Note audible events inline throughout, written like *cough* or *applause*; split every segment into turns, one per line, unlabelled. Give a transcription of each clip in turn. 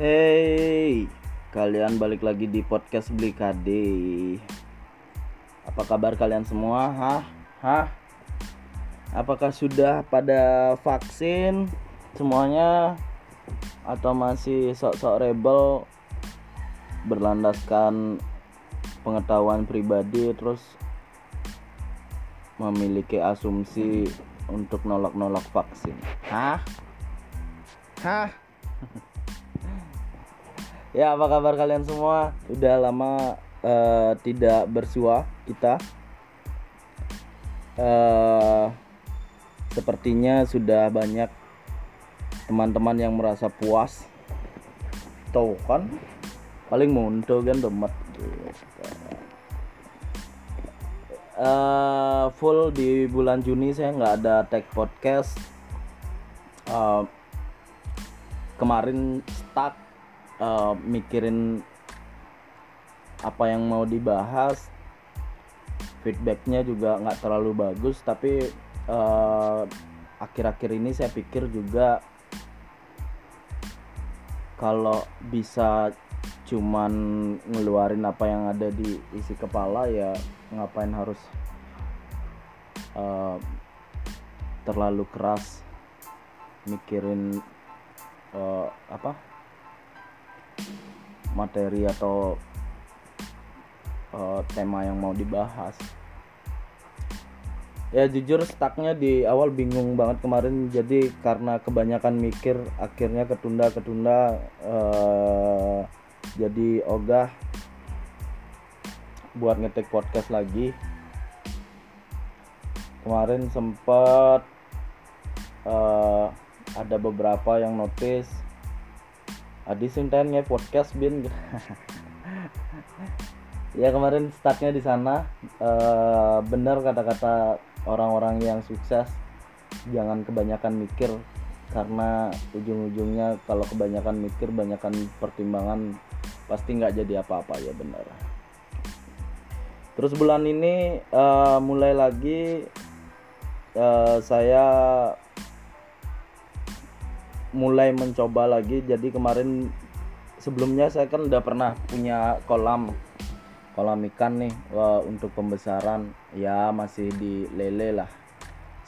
Hey, kalian balik lagi di podcast Beli KD. Apa kabar kalian semua? Hah? Hah? Apakah sudah pada vaksin semuanya atau masih sok-sok rebel berlandaskan pengetahuan pribadi terus memiliki asumsi untuk nolak-nolak vaksin? Hah? Hah? *laughs* Ya, apa kabar kalian semua? Udah lama eh, tidak bersua kita. Eh, sepertinya sudah banyak teman-teman yang merasa puas. Tuh kan, paling muncul kan demet. Eh, full di bulan Juni saya nggak ada tag podcast. Eh, kemarin stuck uh, mikirin apa yang mau dibahas. Feedbacknya juga nggak terlalu bagus tapi uh, akhir-akhir ini saya pikir juga kalau bisa cuman ngeluarin apa yang ada di isi kepala ya ngapain harus uh, terlalu keras mikirin uh, apa materi atau uh, tema yang mau dibahas. Ya jujur stucknya di awal bingung banget kemarin. Jadi karena kebanyakan mikir akhirnya ketunda ketunda uh, jadi ogah buat ngetik podcast lagi. Kemarin sempat uh, ada beberapa yang notice Adi Sintennya podcast bin. *laughs* Ya kemarin startnya di sana. E, benar kata-kata orang-orang yang sukses. Jangan kebanyakan mikir karena ujung-ujungnya kalau kebanyakan mikir banyakan pertimbangan pasti nggak jadi apa-apa. Ya benar. Terus bulan ini e, mulai lagi e, saya mulai mencoba lagi. Jadi kemarin sebelumnya saya kan udah pernah punya kolam kolam ikan nih wah, untuk pembesaran. Ya masih di lele lah.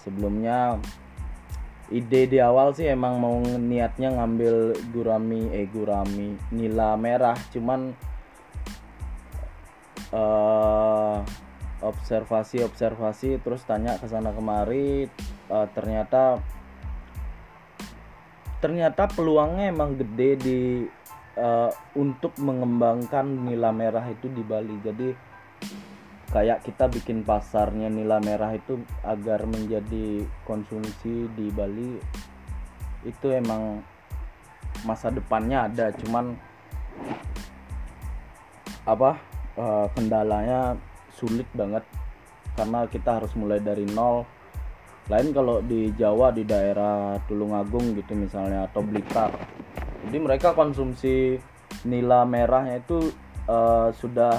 Sebelumnya ide di awal sih emang mau niatnya ngambil gurami eh gurami nila merah. Cuman uh, observasi observasi terus tanya ke sana kemari. Uh, ternyata ternyata peluangnya emang gede di uh, untuk mengembangkan nila merah itu di Bali. Jadi kayak kita bikin pasarnya nila merah itu agar menjadi konsumsi di Bali itu emang masa depannya ada, cuman apa uh, kendalanya sulit banget karena kita harus mulai dari nol lain kalau di Jawa di daerah Tulungagung gitu misalnya atau Blitar. Jadi mereka konsumsi nila merahnya itu uh, sudah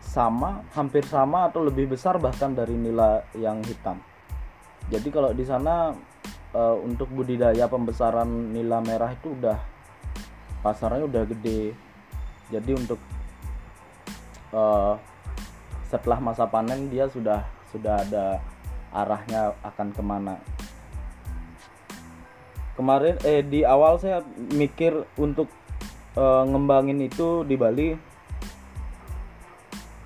sama hampir sama atau lebih besar bahkan dari nila yang hitam. Jadi kalau di sana uh, untuk budidaya pembesaran nila merah itu udah pasarnya udah gede. Jadi untuk uh, setelah masa panen dia sudah sudah ada arahnya akan ke mana. Kemarin eh di awal saya mikir untuk uh, ngembangin itu di Bali.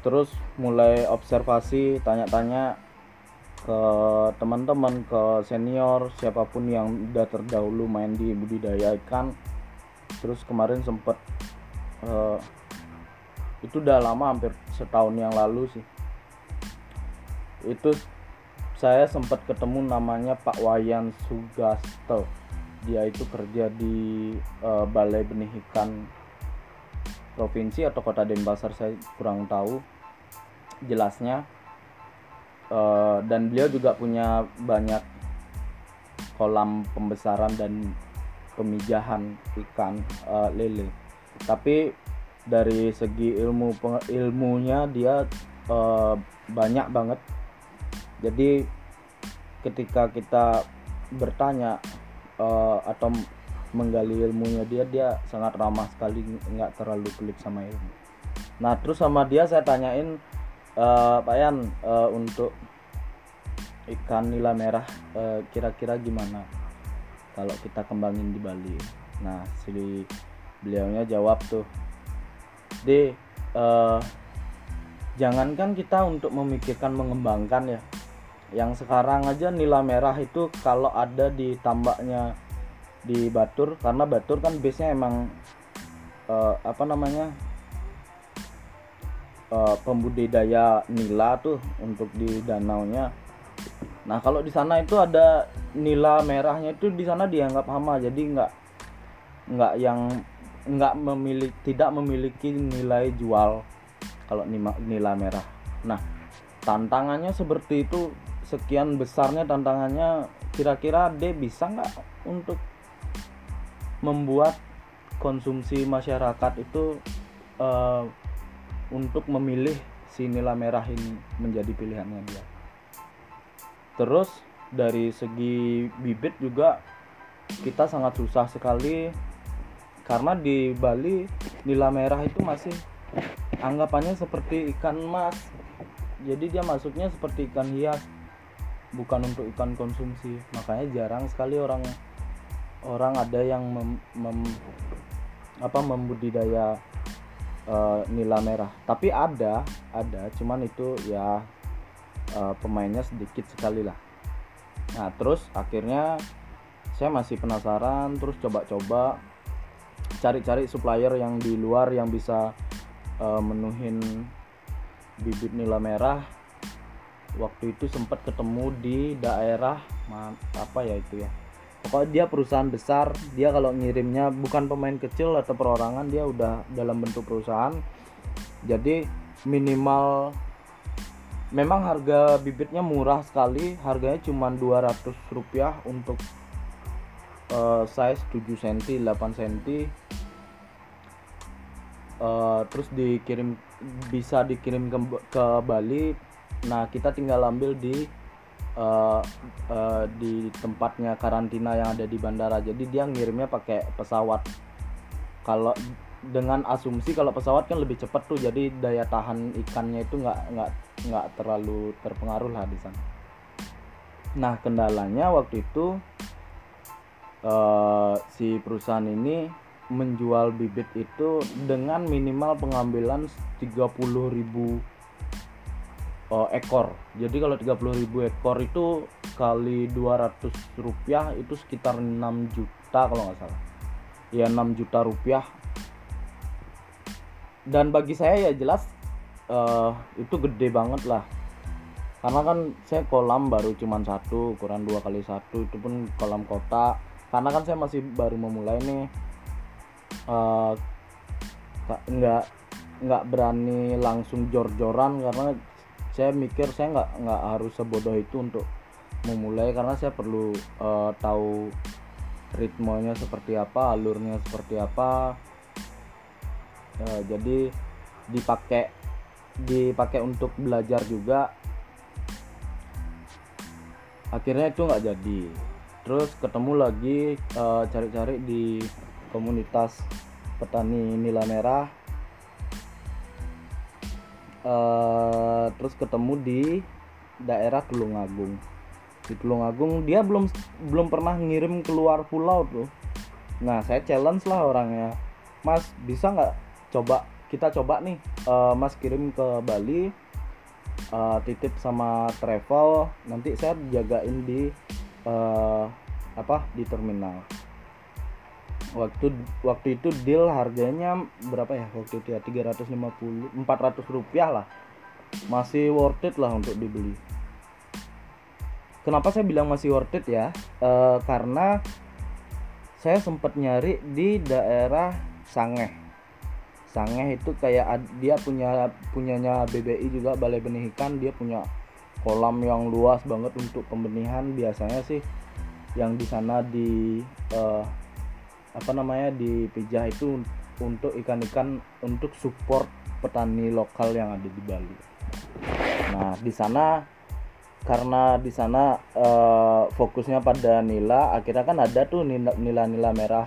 Terus mulai observasi tanya-tanya ke teman-teman ke senior siapa pun yang udah terdahulu main di budidaya ikan. Terus kemarin sempet uh, itu udah lama hampir setahun yang lalu sih. Itu saya sempat ketemu namanya Pak Wayan Sugasto. Dia itu kerja di uh, Balai Benih Ikan provinsi atau kota Denpasar saya kurang tahu jelasnya. Uh, dan beliau juga punya banyak kolam pembesaran dan pemijahan ikan uh, lele. Tapi dari segi ilmu ilmunya dia uh, banyak banget jadi ketika kita bertanya uh, atau menggali ilmunya dia dia sangat ramah sekali nggak terlalu pelit sama ilmu. Nah terus sama dia saya tanyain uh, Pak Yan uh, untuk ikan nila merah uh, kira-kira gimana kalau kita kembangin di Bali? Nah si beliaunya jawab tuh D uh, jangankan kita untuk memikirkan mengembangkan ya yang sekarang aja nila merah itu kalau ada di tambaknya di Batur karena Batur kan base nya emang uh, apa namanya uh, pembudidaya nila tuh untuk di danau nya nah kalau di sana itu ada nila merahnya itu di sana dianggap hama jadi nggak nggak yang nggak memiliki tidak memiliki nilai jual kalau nila merah. Nah tantangannya seperti itu sekian besarnya tantangannya kira-kira D bisa nggak untuk membuat konsumsi masyarakat itu uh, untuk memilih si nila merah ini menjadi pilihannya dia. Terus dari segi bibit juga kita sangat susah sekali karena di Bali nila merah itu masih anggapannya seperti ikan mas jadi dia masuknya seperti ikan hias bukan untuk ikan konsumsi. Makanya jarang sekali orang orang ada yang mem, mem, apa membudidaya uh, nila merah. Tapi ada ada cuman itu ya uh, pemainnya sedikit sekali lah. Nah terus akhirnya saya masih penasaran terus coba-coba cari-cari supplier yang di luar yang bisa uh, menuhin bibit nila merah waktu itu sempat ketemu di daerah apa ya itu ya. Pokoknya dia perusahaan besar dia kalau ngirimnya bukan pemain kecil atau perorangan dia udah dalam bentuk perusahaan. Jadi minimal memang harga bibitnya murah sekali harganya cuma 200 rupiah untuk uh, size 7 cm 8 cm uh, terus dikirim bisa dikirim ke, ke Bali nah kita tinggal ambil di uh, uh, di tempatnya karantina yang ada di bandara. Jadi dia ngirimnya pakai pesawat. Kalau dengan asumsi kalau pesawat kan lebih cepat tuh jadi daya tahan ikannya itu nggak nggak nggak terlalu terpengaruh lah di sana. Nah kendalanya waktu itu uh, si perusahaan ini menjual bibit itu dengan minimal pengambilan 30.000 uh, ekor. Jadi kalau 30.000 ekor itu kali 200 rupiah itu sekitar 6 juta kalau nggak salah. Ya 6 juta rupiah. Dan bagi saya ya jelas uh, itu gede banget lah. Karena kan saya kolam baru cuma satu ukuran dua kali satu itu pun kolam kota. Karena kan saya masih baru memulai nih. Uh, nggak nggak berani langsung jor-joran karena saya mikir saya nggak nggak harus sebodoh itu untuk memulai karena saya perlu uh, tahu ritmenya seperti apa alurnya seperti apa. Uh, jadi dipakai dipakai untuk belajar juga. Akhirnya itu nggak jadi. Terus ketemu lagi eh, cari-cari uh, di komunitas petani nila merah uh, terus ketemu di daerah Tulungagung. Di Tulungagung dia belum belum pernah ngirim keluar pulau tuh nah saya challenge lah orangnya. Mas bisa nggak coba kita coba nih uh, mas kirim ke Bali uh, titip sama travel nanti saya jagain di uh, apa di terminal waktu waktu itu deal harganya berapa ya? Waktu itu ya 350 400 rupiah lah. Masih worth it lah untuk dibeli. Kenapa saya bilang masih worth it ya? E, karena saya sempat nyari di daerah Sangeh. Sangeh itu kayak dia punya punyanya BBI juga Balai Benih Ikan. Dia punya kolam yang luas banget untuk pembenihan. Biasanya sih yang di sana di uh, apa namanya dipijah itu untuk ikan-ikan untuk support petani lokal yang ada di Bali. Nah, di sana karena di sana uh, fokusnya pada nila, akhirnya kan ada tuh nila-nila merah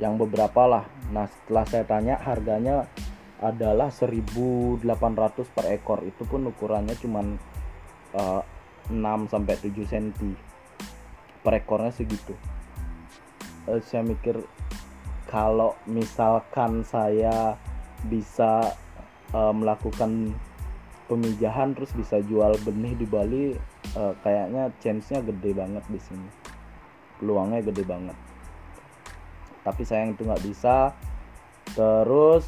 yang beberapa lah. Nah setelah saya tanya harganya adalah 1800 per ekor. Itu pun ukurannya cuman uh, 6 sampai 7 cm per ekornya segitu. Uh, saya mikir kalau misalkan saya bisa uh, melakukan pemijahan terus bisa jual benih di Bali uh, kayaknya chance-nya gede banget di sini. Peluangnya gede banget. Tapi sayang itu nggak bisa. Terus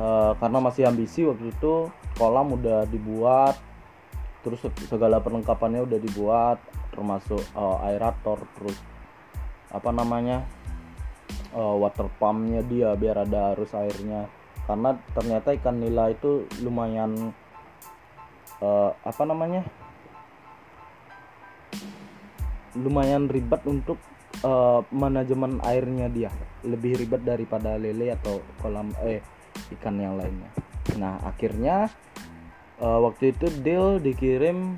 uh, karena masih ambisi waktu itu kolam udah dibuat terus segala perlengkapannya udah dibuat termasuk uh, aerator terus apa namanya uh, water pumpnya dia biar ada arus airnya. Karena ternyata ikan nila itu lumayan uh, apa namanya? Lumayan ribet untuk uh, manajemen airnya dia. Lebih ribet daripada lele atau kolam eh ikan yang lainnya. Nah akhirnya uh, waktu itu deal dikirim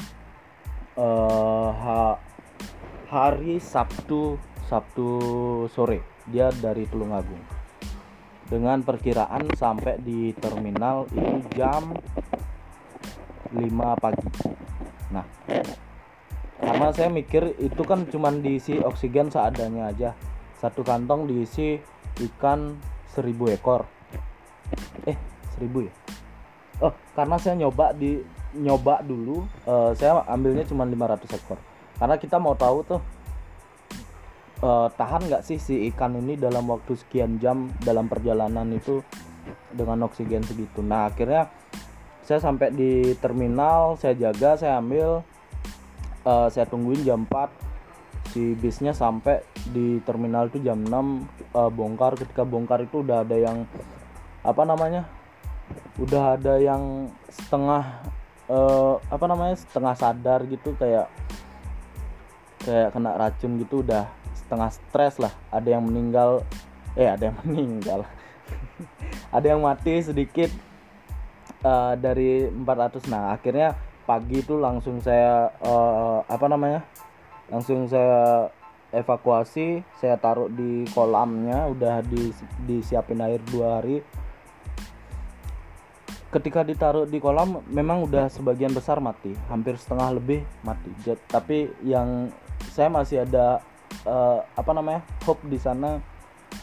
uh, ha hari Sabtu Sabtu sore dia dari Tulungagung. Dengan perkiraan sampai di terminal itu jam 5 pagi. Nah karena saya mikir itu kan cuma diisi oksigen seadanya aja. Satu kantong diisi ikan seribu ekor. Eh seribu ya? Oh karena saya nyoba di nyoba dulu uh, saya ambilnya cuma 500 ekor. Karena kita mau tahu tuh uh, tahan nggak sih si ikan ini dalam waktu sekian jam dalam perjalanan itu dengan oksigen segitu? Nah akhirnya saya sampai di terminal saya jaga saya ambil uh, saya tungguin jam 4 si bisnya sampai di terminal itu jam 6 uh, eh, bongkar. Ketika bongkar itu udah ada yang apa namanya udah ada yang setengah uh, apa namanya setengah sadar gitu kayak kayak kena racun gitu udah setengah stres lah. Ada yang meninggal eh ada yang *laughs* meninggal. Ada yang mati sedikit uh, dari 400 nah akhirnya pagi itu langsung saya uh, apa namanya langsung saya evakuasi saya taruh di kolamnya udah di, disiapin air dua hari. Ketika ditaruh di kolam memang udah sebagian besar mati hampir setengah lebih mati. Tapi yang saya masih ada uh, apa namanya hope di sana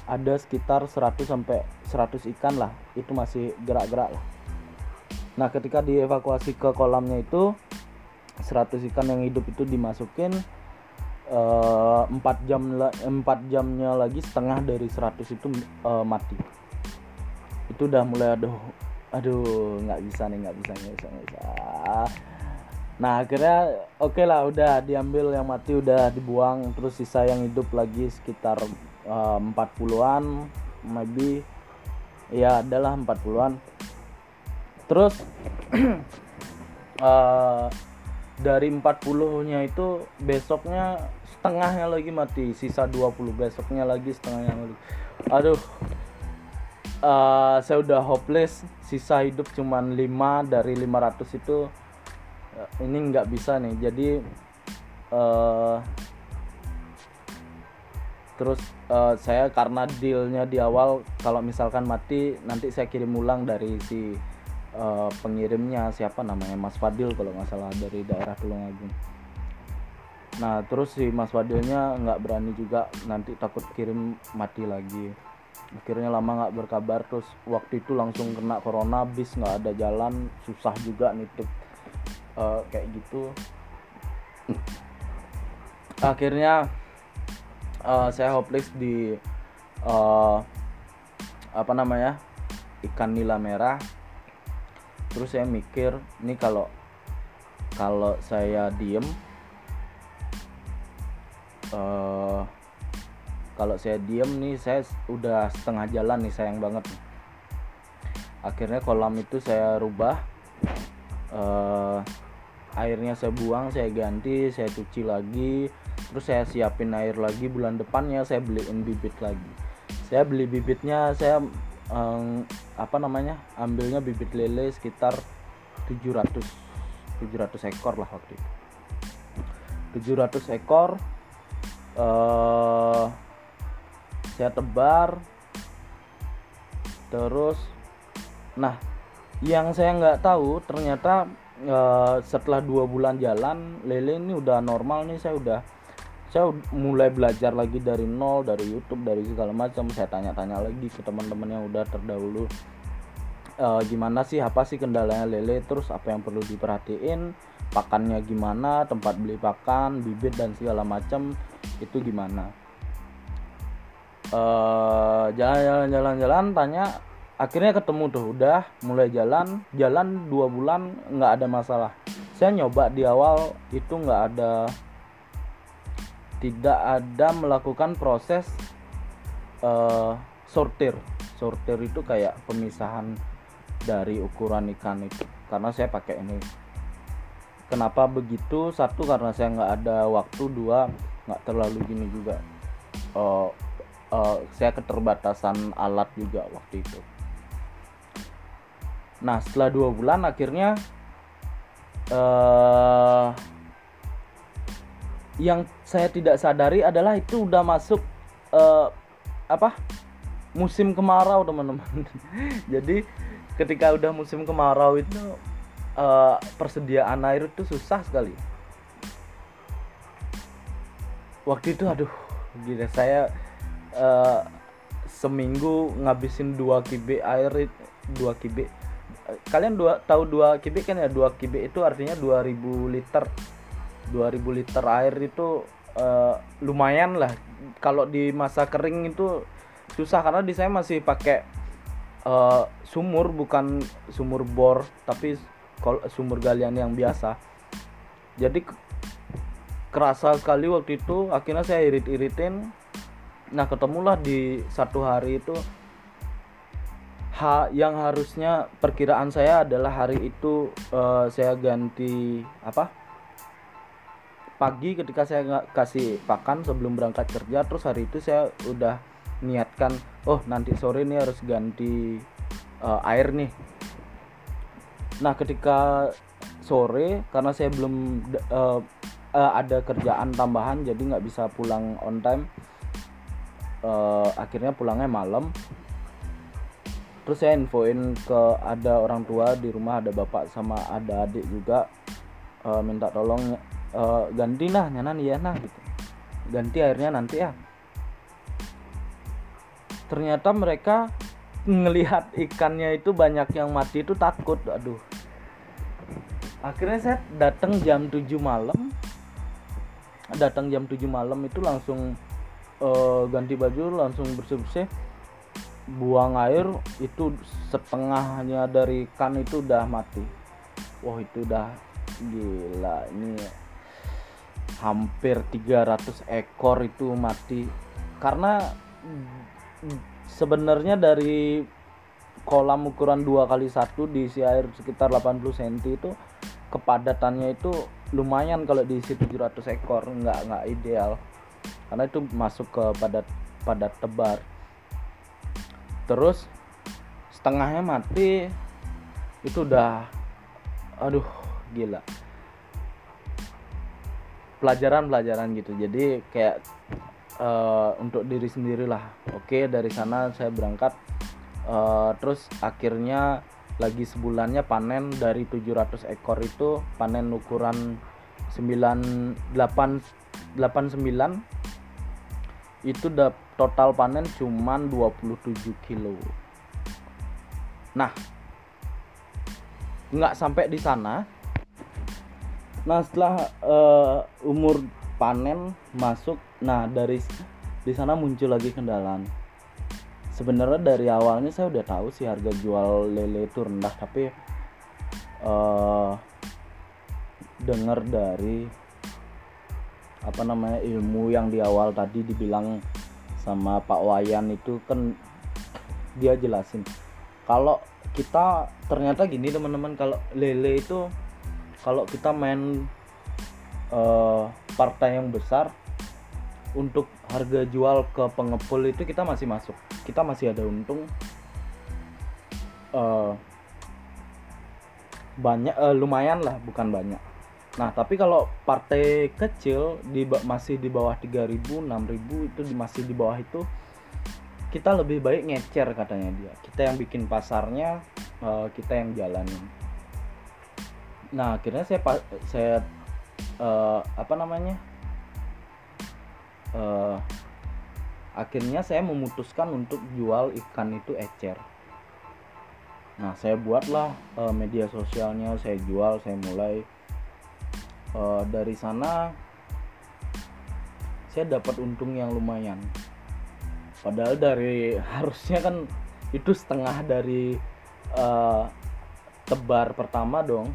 ada sekitar 100 sampai 100 ikan lah itu masih gerak-gerak lah Nah, ketika dievakuasi ke kolamnya itu 100 ikan yang hidup itu dimasukin uh, 4 jam 4 jamnya lagi setengah dari 100 itu uh, mati. Itu udah mulai aduh aduh nggak bisa nih nggak bisa nggak bisa nggak bisa. Nah akhirnya oke okay lah udah diambil yang mati udah dibuang terus sisa yang hidup lagi sekitar uh, 40-an maybe. Ya adalah 40-an terus uh, *clears throat* dari 40 nya itu besoknya setengahnya lagi mati sisa 20 besoknya lagi setengahnya lagi. Aduh. Uh, saya udah hopeless sisa hidup cuman 5 dari 500 itu ini nggak bisa nih. Jadi uh, terus uh, saya karena dealnya di awal kalau misalkan mati nanti saya kirim ulang dari si uh, pengirimnya. Siapa namanya? Mas Fadil kalau nggak salah dari daerah Tulungagung nah terus si Mas Fadilnya nggak berani juga. Nanti takut kirim mati lagi. Akhirnya lama nggak berkabar. Terus waktu itu langsung kena corona bis nggak ada jalan. Susah juga nitip uh, kayak gitu. Akhirnya uh, saya hopeless di uh, apa namanya ikan nila merah. Terus saya mikir ini kalau kalau saya diem uh, kalau saya diem nih saya udah setengah jalan nih sayang banget. Akhirnya kolam itu saya rubah uh, airnya saya buang saya ganti saya cuci lagi terus saya siapin air lagi. Bulan depannya saya beliin bibit lagi. Saya beli bibitnya saya um, apa namanya ambilnya bibit lele sekitar 700 700 ekor lah waktu itu. 700 ekor uh, saya tebar terus nah yang saya nggak tahu ternyata uh, setelah dua bulan jalan lele ini udah normal nih saya udah saya mulai belajar lagi dari nol dari YouTube dari segala macam. Saya tanya-tanya lagi ke teman-teman yang udah terdahulu e, gimana sih apa sih kendalanya lele terus apa yang perlu diperhatiin pakannya gimana tempat beli pakan bibit dan segala macam itu gimana? Jalan-jalan-jalan-jalan tanya akhirnya ketemu tuh udah mulai jalan jalan dua bulan nggak ada masalah. Saya nyoba di awal itu nggak ada tidak ada melakukan proses uh, sortir. Sortir itu kayak pemisahan dari ukuran ikan itu karena saya pakai ini. Kenapa begitu? Satu karena saya nggak ada waktu. Dua nggak terlalu gini juga. Uh, uh, saya keterbatasan alat juga waktu itu nah setelah dua bulan akhirnya uh, yang saya tidak sadari adalah itu udah masuk uh, apa? Musim kemarau teman-teman. *laughs* Jadi ketika udah musim kemarau itu uh, persediaan air itu susah sekali. Waktu itu aduh gila saya uh, seminggu ngabisin dua kibe air dua kibe kalian dua tahu dua kibe kan ya? Dua kibe itu artinya 2000 liter. 2000 liter air itu uh, lumayan lah. Kalau di masa kering itu susah karena di saya masih pakai uh, sumur bukan sumur bor tapi sumur galian yang biasa. Jadi kerasa sekali waktu itu akhirnya saya irit-iritin. Nah ketemulah di satu hari itu ha yang harusnya perkiraan saya adalah hari itu uh, saya ganti apa? Pagi ketika saya nggak kasih pakan sebelum berangkat kerja terus hari itu saya udah niatkan oh nanti sore ini harus ganti uh, air nih. Nah ketika sore karena saya belum uh, uh, ada kerjaan tambahan jadi nggak bisa pulang on time uh, akhirnya pulangnya malam terus saya infoin ke ada orang tua di rumah ada bapak sama ada adik juga uh, minta tolong uh, ganti lah nyanan ya nah gitu. Ganti airnya nanti ya. Ternyata mereka ngelihat ikannya itu banyak yang mati itu takut aduh. Akhirnya saya datang jam 7 malam. Datang jam 7 malam itu langsung uh, ganti baju langsung bersih-bersih buang air itu setengahnya dari ikan itu udah mati. Wah itu udah gila. Ini hampir 300 ekor itu mati. Karena sebenarnya dari kolam ukuran 2 kali satu diisi air sekitar 80 cm itu kepadatannya itu lumayan kalau diisi 700 ekor. Nggak nggak ideal. Karena itu masuk ke padat padat tebar terus setengahnya mati itu udah aduh gila. Pelajaran-pelajaran gitu. Jadi kayak uh, untuk diri sendiri lah. Oke dari sana saya berangkat. Uh, terus akhirnya lagi sebulannya panen dari 700 ekor itu panen ukuran 98 89 itu total panen cuman 27 kilo. Nah nggak sampai di sana. Nah setelah uh, umur panen masuk nah dari di sana muncul lagi kendala sebenarnya dari awalnya saya udah tahu sih harga jual lele itu rendah tapi uh, dengar dari apa namanya ilmu yang di awal tadi dibilang sama Pak Wayan itu kan dia jelasin. Kalau kita ternyata gini teman-teman kalau lele itu kalau kita main uh, partai yang besar untuk harga jual ke pengepul itu kita masih masuk. Kita masih ada untung uh, banyak uh, lumayan lah bukan banyak nah tapi kalau partai kecil di masih di bawah 3000 6000 itu di, masih di bawah itu kita lebih baik ngecer katanya dia. Kita yang bikin pasarnya uh, kita yang jalanin. Nah akhirnya saya saya uh, apa namanya uh, akhirnya saya memutuskan untuk jual ikan itu ecer. Nah saya buatlah uh, media sosialnya saya jual saya mulai uh, dari sana saya dapat untung yang lumayan. Padahal dari harusnya kan itu setengah dari uh, tebar pertama dong.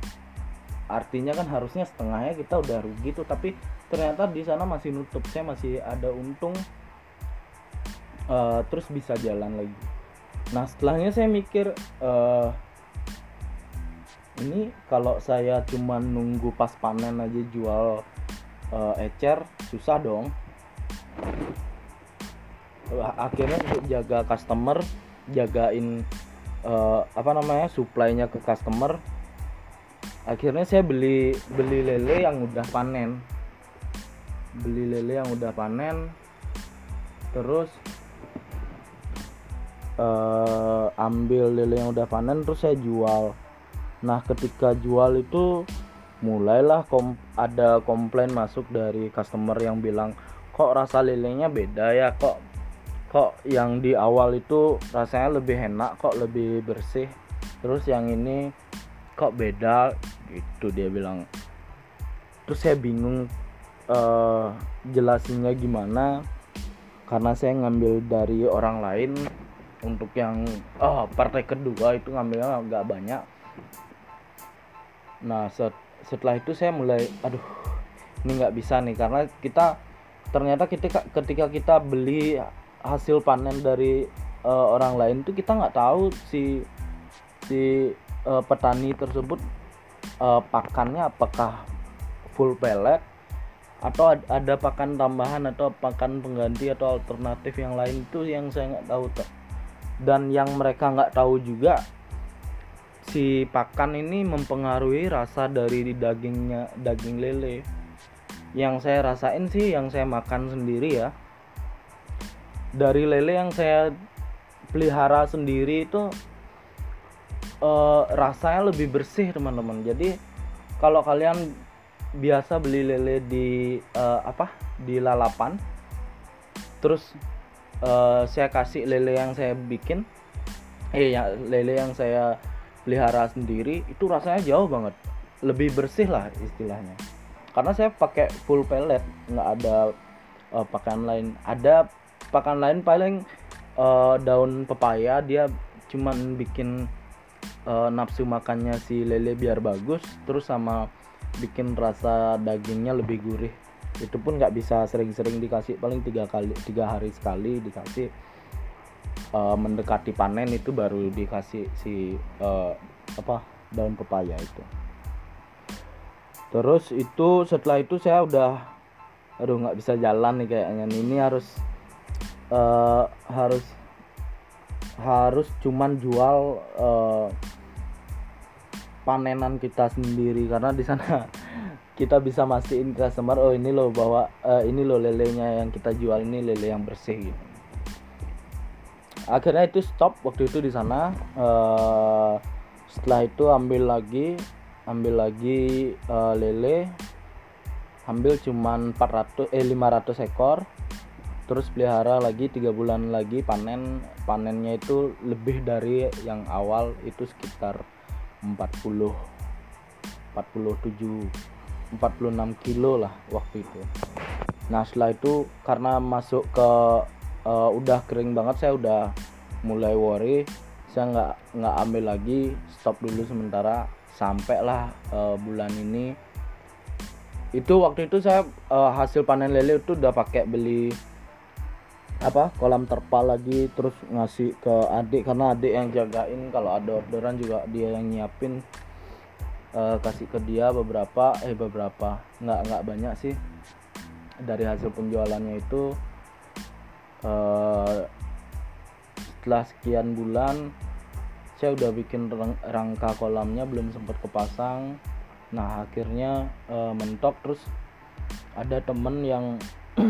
Artinya kan harusnya setengahnya kita udah rugi tuh. Tapi ternyata di sana masih nutup. Saya masih ada untung. Uh, terus bisa jalan lagi. Nah setelahnya saya mikir uh, ini kalau saya cuma nunggu pas panen aja jual uh, ecer susah dong. Akhirnya untuk jaga customer jagain uh, apa namanya supply-nya ke customer akhirnya saya beli beli lele yang udah panen. Beli lele yang udah panen terus uh, ambil lele yang udah panen terus saya jual nah ketika jual itu mulailah kom ada komplain masuk dari customer yang bilang kok rasa lelenya beda ya? Kok kok yang di awal itu rasanya lebih enak kok lebih bersih? Terus yang ini kok beda? Gitu dia bilang. Terus saya bingung uh, jelasinnya gimana? Karena saya ngambil dari orang lain untuk yang oh partai kedua itu ngambilnya nggak banyak nah set, setelah itu saya mulai aduh ini nggak bisa nih karena kita ternyata ketika ketika kita beli hasil panen dari uh, orang lain tuh kita nggak tahu si si uh, petani tersebut uh, pakannya apakah full pellet atau ada pakan tambahan atau pakan pengganti atau alternatif yang lain itu yang saya nggak tahu dan yang mereka nggak tahu juga si pakan ini mempengaruhi rasa dari dagingnya daging lele. Yang saya rasain sih yang saya makan sendiri ya. Dari lele yang saya pelihara sendiri itu uh, rasanya lebih bersih teman-teman. Jadi kalau kalian biasa beli lele di uh, apa? Di lalapan terus uh, saya kasih lele yang saya bikin eh ya lele yang saya pelihara sendiri itu rasanya jauh banget. Lebih bersih lah istilahnya. Karena saya pakai full pellet nggak ada uh, pakaian lain. Ada pakan lain paling uh, daun pepaya dia cuman bikin uh, nafsu makannya si lele biar bagus terus sama bikin rasa dagingnya lebih gurih. Itu pun nggak bisa sering-sering dikasih paling tiga kali tiga hari sekali dikasih uh, mendekati panen itu baru dikasih si uh, apa daun pepaya itu. Terus itu setelah itu saya udah aduh nggak bisa jalan nih kayaknya. Ini harus uh, harus harus cuman jual uh, panenan kita sendiri. Karena di sana *laughs* kita bisa mastiin customer oh ini loh bahwa uh, ini loh lelenya yang kita jual ini lele yang bersih gitu akhirnya itu stop waktu itu di sana. Uh, setelah itu ambil lagi ambil lagi uh, lele. Ambil cuman 400 eh 500 ekor. Terus pelihara lagi tiga bulan lagi panen. Panennya itu lebih dari yang awal itu sekitar 40 47 46 kilo lah waktu itu. Nah setelah itu karena masuk ke uh, udah kering banget saya udah mulai worry. Saya nggak nggak ambil lagi stop dulu sementara sampailah uh, bulan ini. Itu waktu itu saya uh, hasil panen lele itu udah pakai beli apa kolam terpal lagi terus ngasih ke adik karena adik yang jagain kalau ada orderan juga dia yang nyiapin. Uh, kasih ke dia beberapa eh beberapa. Nggak nggak banyak sih dari hasil penjualannya itu uh, setelah sekian bulan saya udah bikin rangka kolamnya belum sempat kepasang. Nah akhirnya uh, mentok terus ada temen yang *clears throat*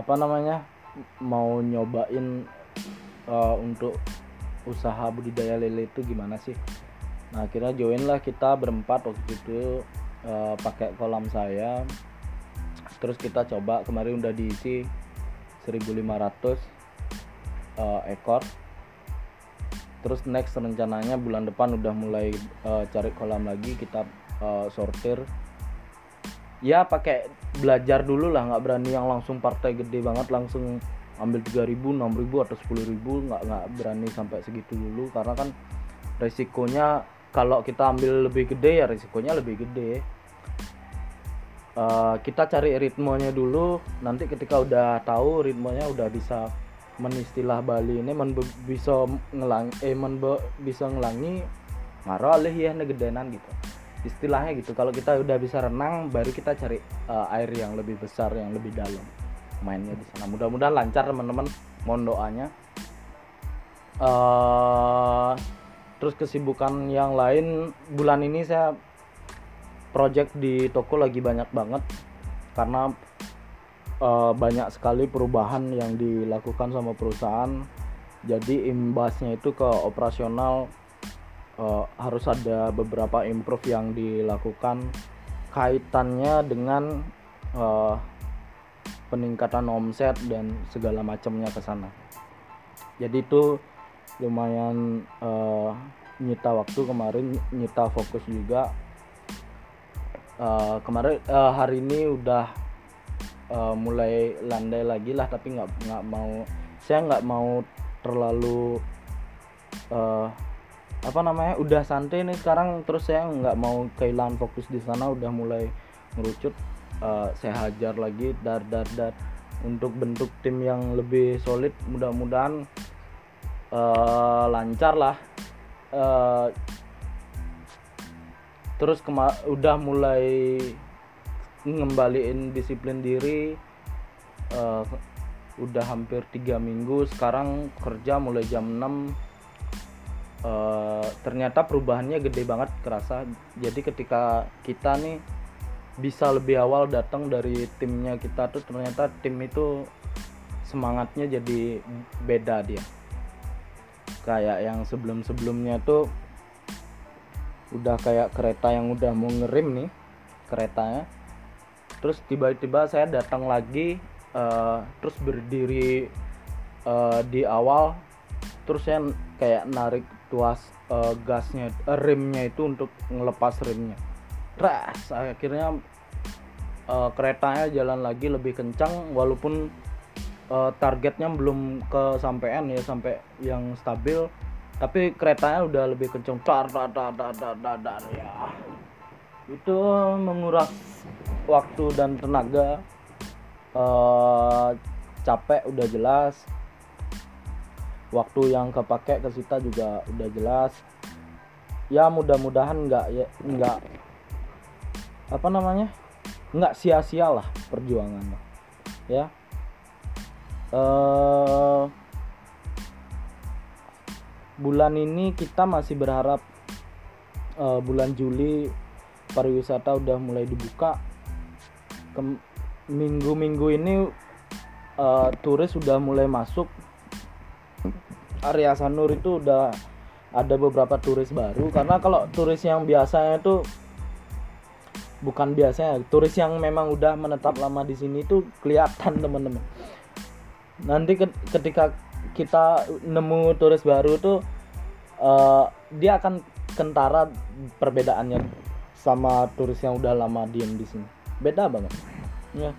apa namanya mau nyobain uh, untuk usaha budidaya lele itu gimana sih? Nah akhirnya join lah kita berempat waktu itu uh, pakai kolam saya. Terus kita coba kemarin udah diisi 1500 uh, ekor. Terus next rencananya bulan depan udah mulai uh, cari kolam lagi kita uh, sortir. Ya pakai belajar dulu lah nggak berani yang langsung partai gede banget langsung ambil 3000 6000 atau 10000 nggak nggak berani sampai segitu dulu. Karena kan resikonya kalau kita ambil lebih gede ya resikonya lebih gede uh, kita cari ritmenya dulu. Nanti ketika udah tahu ritmenya udah bisa menistilah Bali ini men bisa ngelang eh men bisa ngelangi ngaruh alih ya negedenan gitu. Istilahnya gitu. Kalau kita udah bisa renang baru kita cari uh, air yang lebih besar yang lebih dalam mainnya di sana. Mudah-mudahan lancar teman-teman mohon doanya. Uh, terus kesibukan yang lain bulan ini saya project di toko lagi banyak banget karena uh, banyak sekali perubahan yang dilakukan sama perusahaan. Jadi imbasnya itu ke operasional uh, harus ada beberapa improve yang dilakukan kaitannya dengan uh, peningkatan omset dan segala macamnya ke sana. Jadi itu lumayan uh, nyita waktu kemarin nyita fokus juga uh, kemarin uh, hari ini udah uh, mulai landai lagi lah tapi nggak nggak mau saya nggak mau terlalu uh, apa namanya udah santai nih sekarang. Terus saya nggak mau kehilangan fokus di sana udah mulai merucut uh, saya hajar lagi dar dar dar. Untuk bentuk tim yang lebih solid mudah-mudahan uh, lancar lah. Uh, terus kema udah mulai ngembaliin disiplin diri uh, udah hampir tiga minggu sekarang kerja mulai jam 6 uh, ternyata perubahannya gede banget kerasa. Jadi ketika kita nih bisa lebih awal datang dari timnya kita tuh ternyata tim itu semangatnya jadi beda dia. Kayak yang sebelum-sebelumnya tuh udah kayak kereta yang udah mau ngerim nih keretanya. Terus tiba-tiba saya datang lagi uh, terus berdiri uh, di awal terus saya kayak narik tuas uh, gasnya uh, remnya itu untuk ngelepas remnya ras akhirnya uh, keretanya jalan lagi lebih kencang walaupun uh, targetnya belum kesampaian ya sampai yang stabil tapi keretanya udah lebih kencang tar tar tar tar tar tar, tar ya. Itu menguras waktu dan tenaga. Uh, capek udah jelas. Waktu yang kepake ke kita juga udah jelas. Ya mudah-mudahan nggak ya nggak apa namanya? Nggak sia-sia lah perjuangan ya. Uh, bulan ini kita masih berharap uh, bulan Juli pariwisata udah mulai dibuka. Minggu-minggu ini uh, turis sudah mulai masuk. Area Sanur itu udah ada beberapa turis baru karena kalau turis yang biasanya itu bukan biasanya turis yang memang udah menetap lama di sini itu kelihatan teman-teman. Nanti ketika kita nemu turis baru tuh uh, dia akan kentara perbedaannya sama turis yang udah lama diem di sini. Beda banget. Ya.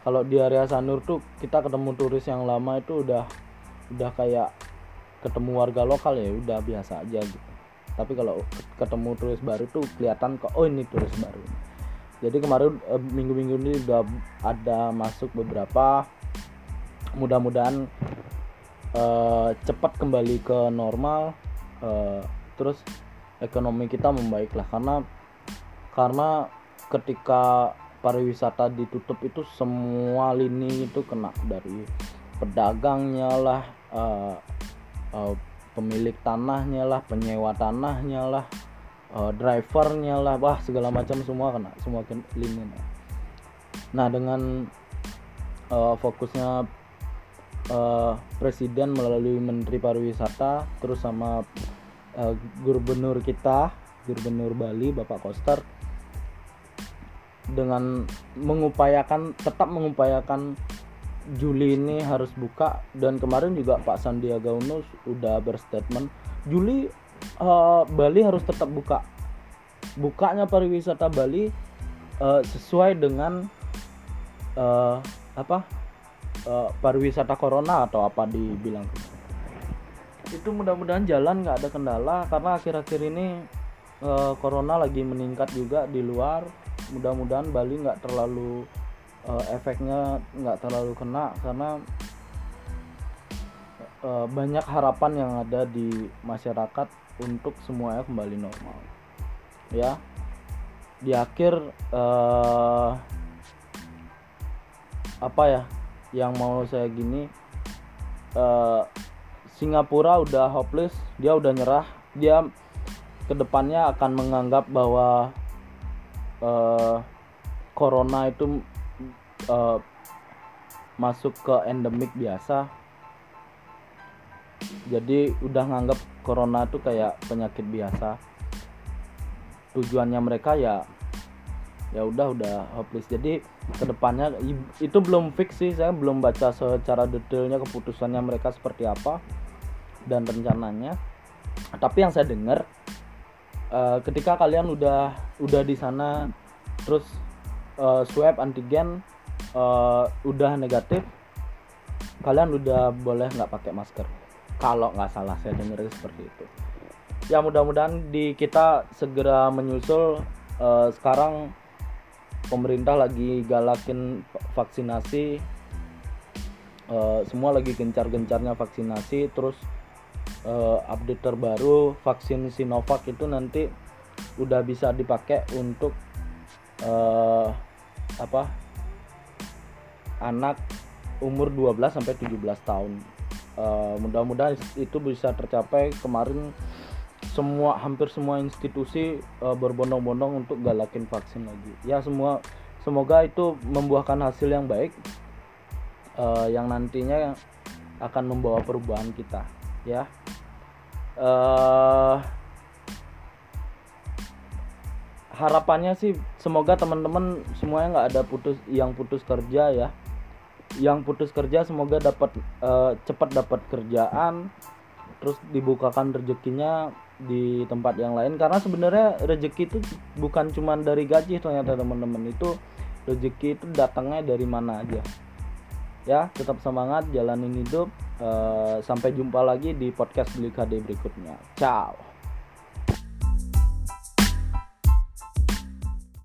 Kalau di area Sanur tuh kita ketemu turis yang lama itu udah udah kayak ketemu warga lokal ya udah biasa aja gitu. Tapi kalau ketemu turis baru tuh kelihatan kok oh ini turis baru. Jadi kemarin eh, minggu-minggu ini udah ada masuk beberapa. Mudah-mudahan uh, cepat kembali ke normal uh, terus ekonomi kita membaik lah. Karena karena ketika pariwisata ditutup itu semua lini itu kena dari pedagangnya lah uh, uh, pemilik tanahnya lah penyewa tanahnya lah uh, drivernya lah wah segala macam semua kena semua lini. Nah dengan uh, fokusnya uh, presiden melalui menteri pariwisata terus sama uh, gubernur kita gubernur Bali Bapak Koster dengan mengupayakan tetap mengupayakan Juli ini harus buka. Dan kemarin juga Pak Sandiaga Uno sudah berstatement Juli uh, Bali harus tetap buka. Bukanya pariwisata Bali uh, sesuai dengan uh, apa uh, pariwisata corona atau apa dibilang? Itu mudah-mudahan jalan nggak ada kendala karena akhir-akhir ini uh, corona lagi meningkat juga di luar. Mudah-mudahan Bali nggak terlalu uh, efeknya nggak terlalu kena karena uh, banyak harapan yang ada di masyarakat untuk semuanya kembali normal. Ya di akhir uh, apa ya yang mau saya gini uh, Singapura udah hopeless dia udah nyerah dia ke depannya akan menganggap bahwa uh, corona itu uh, masuk ke endemik biasa. Jadi udah nganggap corona itu kayak penyakit biasa. Tujuannya mereka ya ya udah udah hopeless. Jadi ke depannya itu belum fix sih saya belum baca secara detailnya keputusannya mereka seperti apa dan rencananya. Tapi yang saya dengar uh, ketika kalian udah udah di sana terus uh, swab antigen uh, udah negatif kalian udah boleh nggak pakai masker. Kalau nggak salah saya dengar seperti itu. Ya mudah-mudahan di kita segera menyusul uh, sekarang pemerintah lagi galakin vaksinasi uh, semua lagi gencar-gencarnya vaksinasi terus uh, update terbaru vaksin Sinovac itu nanti udah bisa dipakai untuk uh, apa anak umur 12 sampai 17 tahun. Uh, mudah-mudahan itu bisa tercapai kemarin semua hampir semua institusi uh, berbondong-bondong untuk galakin vaksin lagi. Ya semua semoga itu membuahkan hasil yang baik uh, yang nantinya akan membawa perubahan kita ya. Uh, harapannya sih semoga teman-teman semuanya nggak ada putus yang putus kerja ya yang putus kerja semoga dapat uh, cepat dapat kerjaan terus dibukakan rezekinya di tempat yang lain. Karena sebenarnya rezeki itu bukan cuma dari gaji ternyata teman-teman. Itu rezeki itu datangnya dari mana aja. Ya tetap semangat jalanin hidup. Uh, sampai jumpa lagi di podcast beli KD berikutnya. Ciao